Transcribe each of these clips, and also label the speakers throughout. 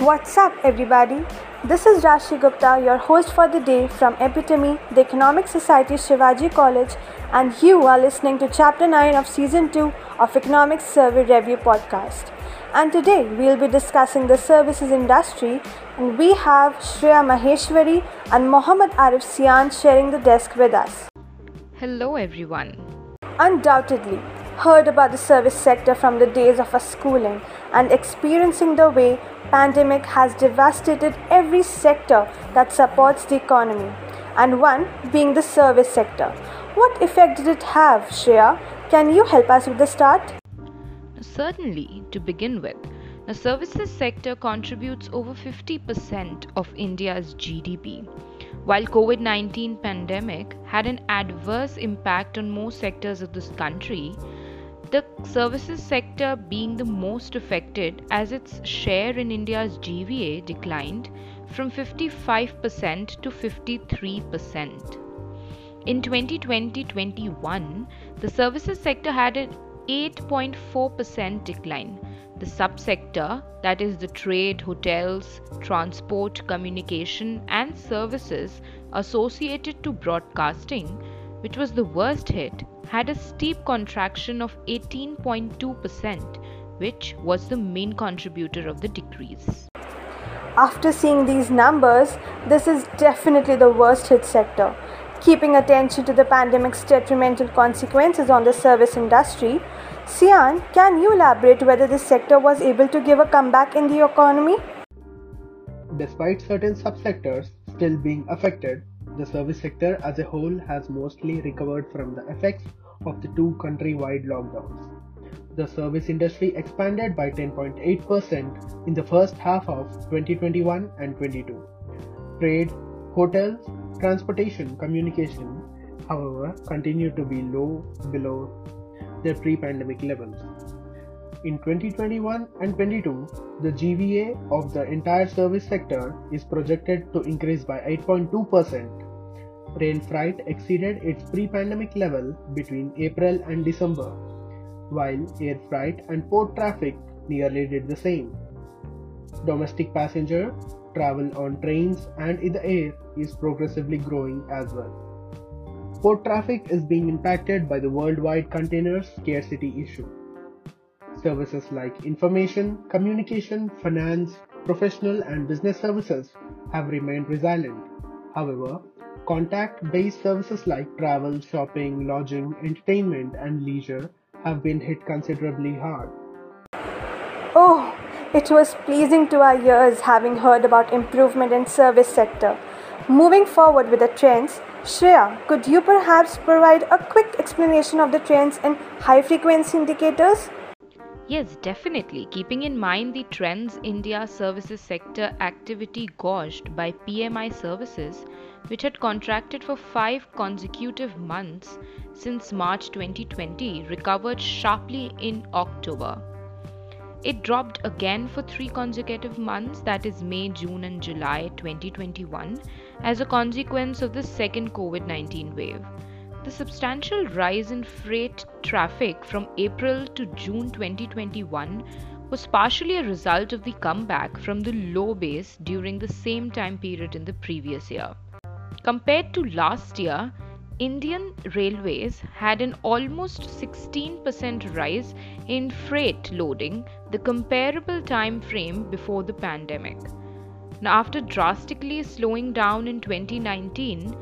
Speaker 1: What's up, everybody? This is Rashi Gupta, your host for the day from Epitome, the Economic Society Shivaji College, and you are listening to Chapter 9 of Season 2 of Economics Survey Review podcast. And today we'll be discussing the services industry, and we have Shreya Maheshwari and Mohammad Arif Sian sharing the desk with us.
Speaker 2: Hello, everyone.
Speaker 1: Undoubtedly, heard about the service sector from the days of our schooling and experiencing the way pandemic has devastated every sector that supports the economy and one being the service sector. What effect did it have shreya? Can you help us with the start?
Speaker 2: Certainly to begin with the services sector contributes over 50% of india's gdp while covid-19 pandemic had an adverse impact on most sectors of this country the services sector being the most affected as its share in India's GVA declined from 55% to 53%. In 2020 21, the services sector had an 8.4% decline. The subsector, that is the trade, hotels, transport, communication, and services associated to broadcasting, which was the worst hit, had a steep contraction of 18.2%, which was the main contributor of the decrease.
Speaker 1: After seeing these numbers, this is definitely the worst hit sector. Keeping attention to the pandemic's detrimental consequences on the service industry, Sian, can you elaborate whether this sector was able to give a comeback in the economy?
Speaker 3: Despite certain subsectors still being affected, the service sector as a whole has mostly recovered from the effects of the two country-wide lockdowns. The service industry expanded by 10.8% in the first half of 2021 and 22. Trade, hotels, transportation, communication, however, continue to be low below their pre-pandemic levels. In 2021 and 22, the GVA of the entire service sector is projected to increase by 8.2% Rail freight exceeded its pre-pandemic level between April and December, while air freight and port traffic nearly did the same. Domestic passenger travel on trains and in the air is progressively growing as well. Port traffic is being impacted by the worldwide container scarcity issue. Services like information, communication, finance, professional and business services have remained resilient. However, Contact based services like travel, shopping, lodging, entertainment, and leisure have been hit considerably hard.
Speaker 1: Oh, it was pleasing to our ears having heard about improvement in service sector. Moving forward with the trends, Shreya, could you perhaps provide a quick explanation of the trends in high frequency indicators?
Speaker 2: Yes, definitely. Keeping in mind the trends India services sector activity gauged by PMI services, which had contracted for five consecutive months since March 2020, recovered sharply in October. It dropped again for three consecutive months, that is May, June, and July 2021, as a consequence of the second COVID 19 wave. The substantial rise in freight traffic from April to June 2021 was partially a result of the comeback from the low base during the same time period in the previous year. Compared to last year, Indian Railways had an almost 16% rise in freight loading the comparable time frame before the pandemic. Now after drastically slowing down in 2019,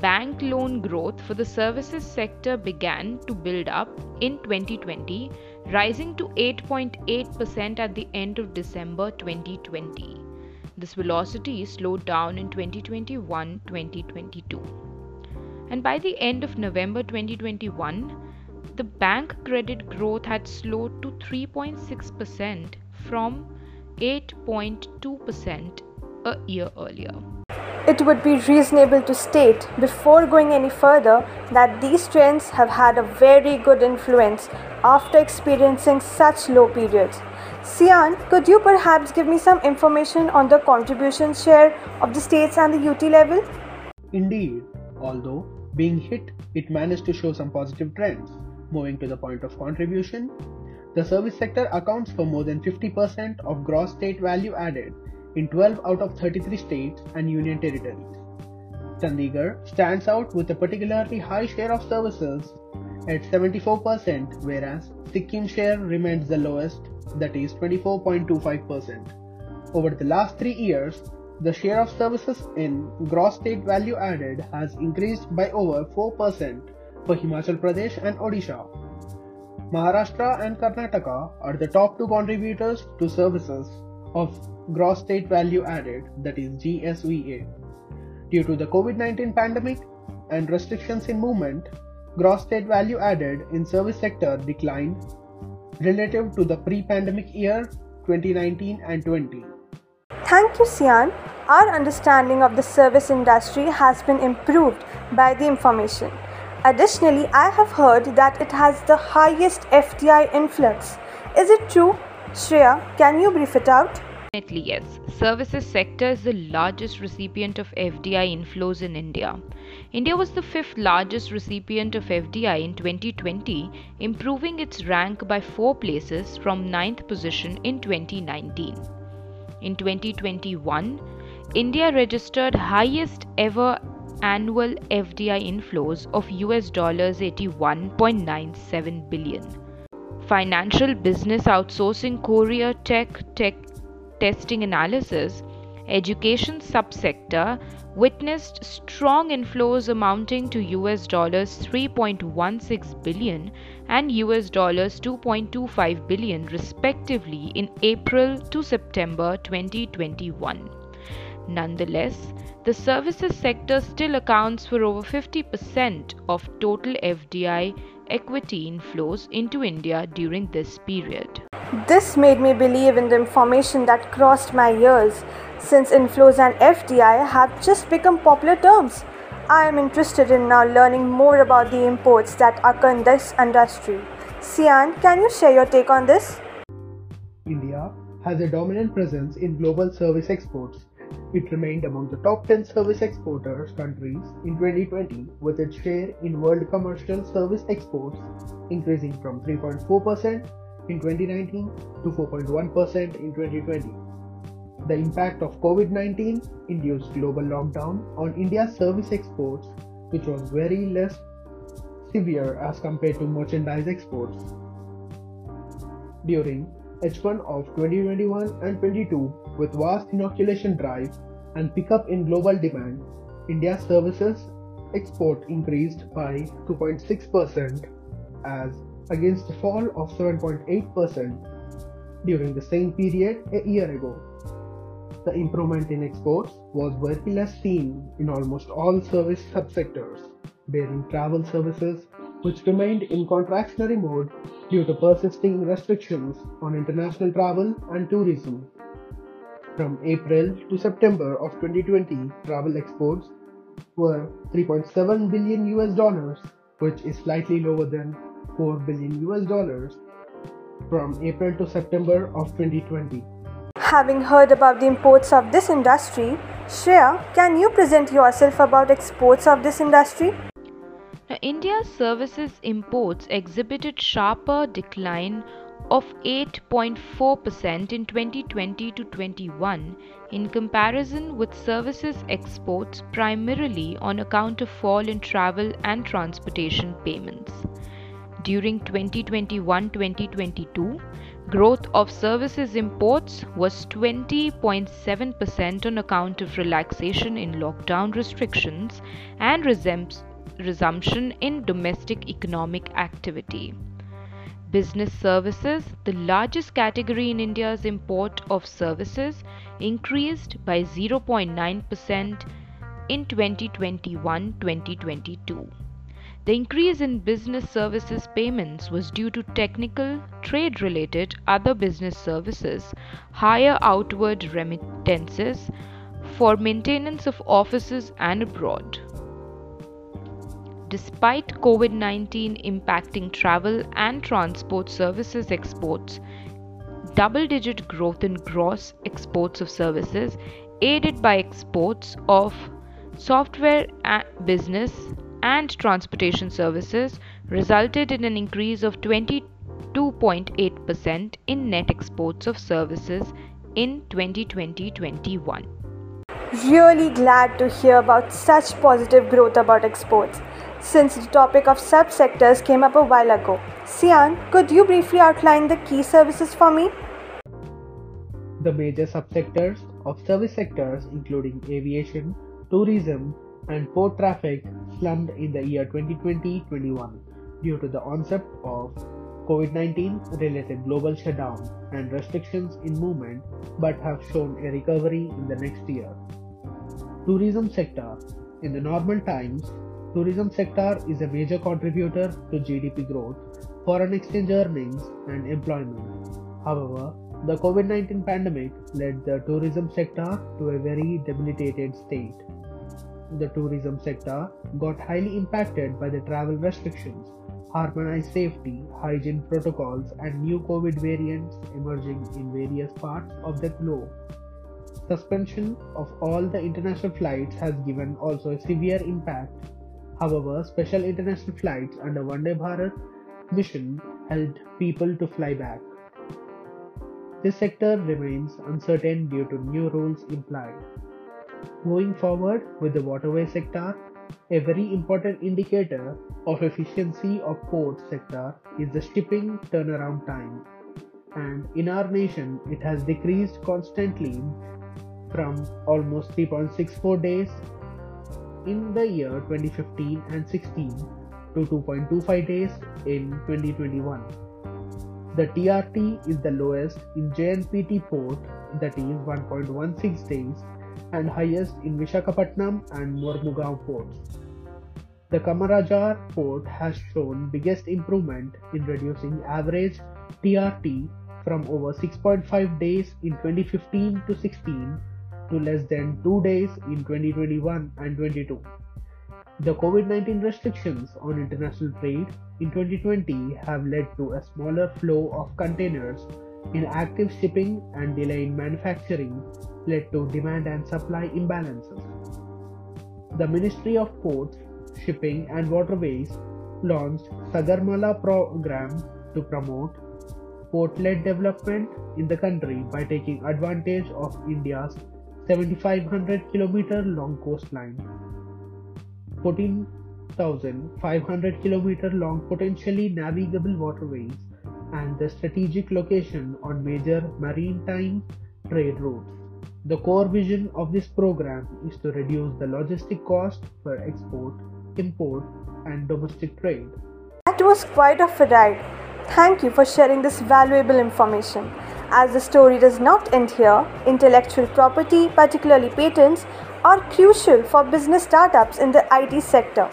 Speaker 2: bank loan growth for the services sector began to build up in 2020, rising to 8.8% at the end of December 2020. This velocity slowed down in 2021 2022. And by the end of November 2021, the bank credit growth had slowed to 3.6% from 8.2% a year earlier.
Speaker 1: It would be reasonable to state, before going any further, that these trends have had a very good influence after experiencing such low periods. Sian, could you perhaps give me some information on the contribution share of the states and the UT level?
Speaker 3: Indeed, although being hit, it managed to show some positive trends. Moving to the point of contribution, the service sector accounts for more than 50% of gross state value added in 12 out of 33 states and union territories. Chandigarh stands out with a particularly high share of services at 74%, whereas Sikkim share remains the lowest, that is 24.25%. Over the last three years, the share of services in gross state value added has increased by over 4% for Himachal Pradesh and Odisha. Maharashtra and Karnataka are the top two contributors to services of gross state value added, that is GSVA. Due to the COVID 19 pandemic and restrictions in movement, gross state value added in service sector declined relative to the pre-pandemic year 2019 and 20.
Speaker 1: Thank you, Sian. Our understanding of the service industry has been improved by the information. Additionally, I have heard that it has the highest FDI influx. Is it true? Shreya, can you brief it out?
Speaker 2: Definitely yes. Services sector is the largest recipient of FDI inflows in India. India was the fifth largest recipient of FDI in 2020, improving its rank by 4 places from 9th position in 2019. In 2021, India registered highest ever annual FDI inflows of US dollars 81.97 billion. Financial business outsourcing courier tech tech testing analysis education subsector witnessed strong inflows amounting to US dollars 3.16 billion and US dollars 2.25 billion respectively in April to September 2021. Nonetheless, the services sector still accounts for over 50% of total FDI equity inflows into India during this period.
Speaker 1: This made me believe in the information that crossed my ears since inflows and FDI have just become popular terms. I am interested in now learning more about the imports that occur in this industry. Sian, can you share your take on this?
Speaker 3: India has a dominant presence in global service exports it remained among the top 10 service exporters countries in 2020 with its share in world commercial service exports increasing from 3.4% in 2019 to 4.1% in 2020. The impact of COVID-19 induced global lockdown on India's service exports which was very less severe as compared to merchandise exports. During H1 of 2021 and 22 with vast inoculation drive and pickup in global demand, India's services export increased by 2.6% as against a fall of 7.8% during the same period a year ago. The improvement in exports was very less seen in almost all service subsectors, bearing travel services, which remained in contractionary mode due to persisting restrictions on international travel and tourism. From April to September of 2020, travel exports were 3.7 billion US dollars, which is slightly lower than 4 billion US dollars from April to September of 2020.
Speaker 1: Having heard about the imports of this industry, Shreya, can you present yourself about exports of this industry?
Speaker 2: Now, India's services imports exhibited sharper decline of 8.4% in 2020 to 21 in comparison with services exports primarily on account of fall in travel and transportation payments. During 2021-2022, growth of services imports was 20.7% on account of relaxation in lockdown restrictions and resumption in domestic economic activity. Business services, the largest category in India's import of services, increased by 0.9% in 2021 2022. The increase in business services payments was due to technical, trade related, other business services, higher outward remittances for maintenance of offices and abroad. Despite COVID 19 impacting travel and transport services exports, double digit growth in gross exports of services, aided by exports of software business and transportation services, resulted in an increase of 22.8% in net exports of services in 2020 21.
Speaker 1: Really glad to hear about such positive growth about exports since the topic of subsectors came up a while ago. Sian, could you briefly outline the key services for me?
Speaker 3: The major subsectors of service sectors including aviation, tourism, and port traffic slumped in the year 2020-21 due to the onset of COVID-19 related global shutdown and restrictions in movement but have shown a recovery in the next year. Tourism sector in the normal times tourism sector is a major contributor to GDP growth, foreign exchange earnings and employment. However, the COVID-19 pandemic led the tourism sector to a very debilitated state. The tourism sector got highly impacted by the travel restrictions harmonized safety, hygiene protocols, and new COVID variants emerging in various parts of the globe. Suspension of all the international flights has given also a severe impact. However, special international flights under Vande Bharat mission helped people to fly back. This sector remains uncertain due to new rules implied. Going forward with the waterway sector, a very important indicator of efficiency of port sector is the shipping turnaround time. And in our nation, it has decreased constantly from almost 3.64 days in the year 2015 and 16 to 2.25 days in 2021. The TRT is the lowest in JNPT port that is 1.16 days and highest in Vishakhapatnam and Mormugao ports. The Kamarajar port has shown biggest improvement in reducing average TRT from over 6.5 days in 2015 to 16 to less than 2 days in 2021 and 22. The COVID 19 restrictions on international trade in 2020 have led to a smaller flow of containers Inactive shipping and delay in manufacturing led to demand and supply imbalances. The Ministry of Ports, Shipping and Waterways launched Sagarmala program to promote port-led development in the country by taking advantage of India's 7500 km long coastline. 14,500 km long potentially navigable waterways and the strategic location on major maritime trade routes. The core vision of this program is to reduce the logistic cost for export, import, and domestic trade.
Speaker 1: That was quite a ride. Thank you for sharing this valuable information. As the story does not end here, intellectual property, particularly patents, are crucial for business startups in the IT sector.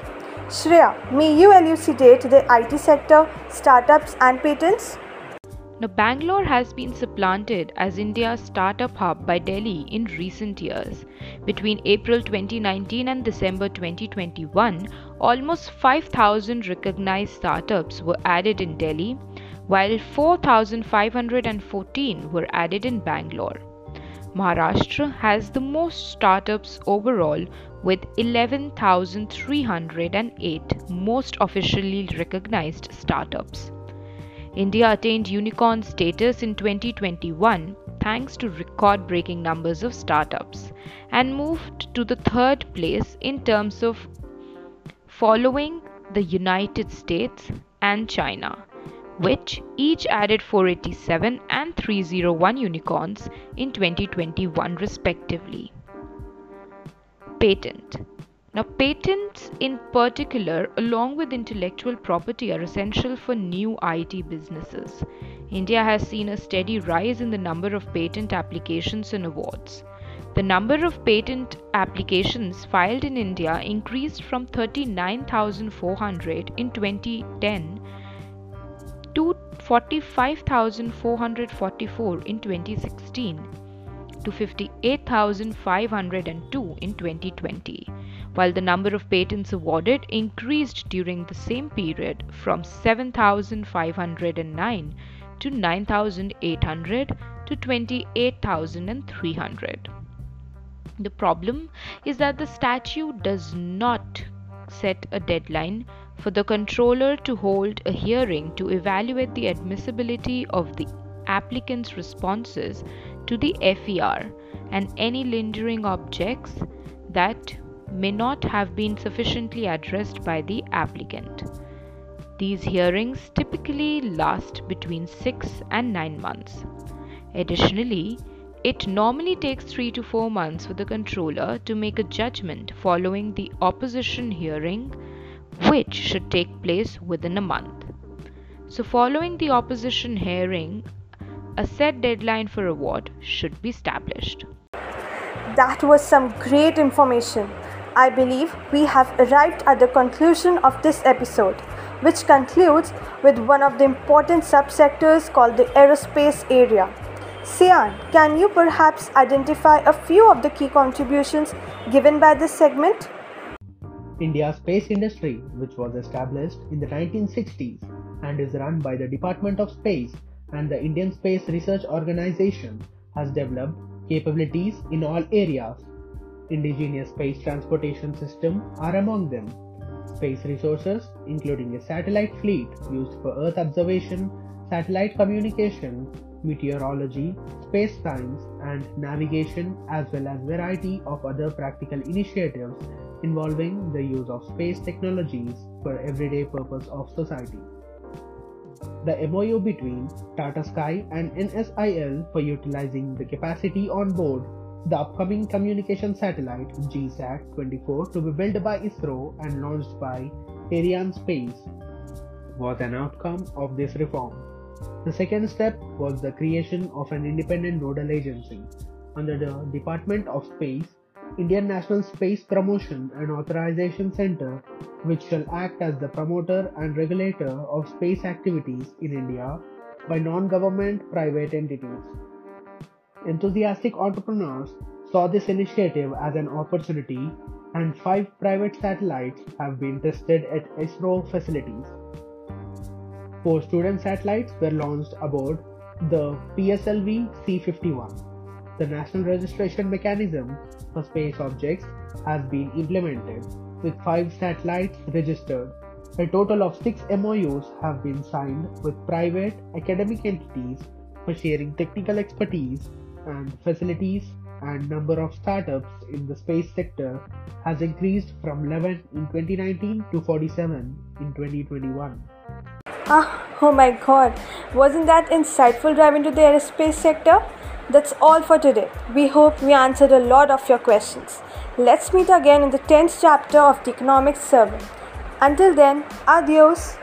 Speaker 1: Shreya, may you elucidate the IT sector, startups, and patents?
Speaker 2: Now, Bangalore has been supplanted as India's startup hub by Delhi in recent years. Between April 2019 and December 2021, almost 5,000 recognized startups were added in Delhi, while 4,514 were added in Bangalore. Maharashtra has the most startups overall with 11,308 most officially recognized startups. India attained unicorn status in 2021 thanks to record breaking numbers of startups and moved to the third place in terms of following the United States and China which each added 487 and 301 unicorns in 2021 respectively. Patent now, patents in particular, along with intellectual property, are essential for new IT businesses. India has seen a steady rise in the number of patent applications and awards. The number of patent applications filed in India increased from 39,400 in 2010 to 45,444 in 2016 to 58,502 in 2020, while the number of patents awarded increased during the same period from 7,509 to 9,800 to 28,300. The problem is that the statute does not set a deadline for the controller to hold a hearing to evaluate the admissibility of the applicant's responses to the FER and any lingering objects that may not have been sufficiently addressed by the applicant. These hearings typically last between 6 and 9 months. Additionally, it normally takes 3 to 4 months for the controller to make a judgment following the opposition hearing, which should take place within a month. So, following the opposition hearing, a set deadline for award should be established.
Speaker 1: That was some great information. I believe we have arrived at the conclusion of this episode, which concludes with one of the important subsectors called the aerospace area. Sian, can you perhaps identify a few of the key contributions given by this segment?
Speaker 3: India's space industry, which was established in the 1960s and is run by the Department of Space and the Indian Space Research Organization, has developed capabilities in all areas. Indigenous space transportation system are among them. Space resources, including a satellite fleet used for Earth observation, satellite communication, meteorology, space science, and navigation, as well as variety of other practical initiatives involving the use of space technologies for everyday purpose of society. The MOU between Tata Sky and NSIL for utilizing the capacity on board the upcoming communication satellite GSAT-24 to be built by ISRO and launched by Arianespace was an outcome of this reform. The second step was the creation of an independent nodal agency under the Department of Space, Indian National Space Promotion and Authorization Center, which shall act as the promoter and regulator of space activities in India by non government private entities. Enthusiastic entrepreneurs saw this initiative as an opportunity, and five private satellites have been tested at ISRO facilities. Four student satellites were launched aboard the PSLV C 51. The national registration mechanism for space objects has been implemented, with five satellites registered. A total of six MOUs have been signed with private academic entities for sharing technical expertise and facilities and number of startups in the space sector has increased from 11 in 2019 to 47 in 2021.
Speaker 1: Ah, oh my god, wasn't that insightful dive into the aerospace sector? That's all for today. We hope we answered a lot of your questions. Let's meet again in the 10th chapter of the Economics Survey. Until then, adios.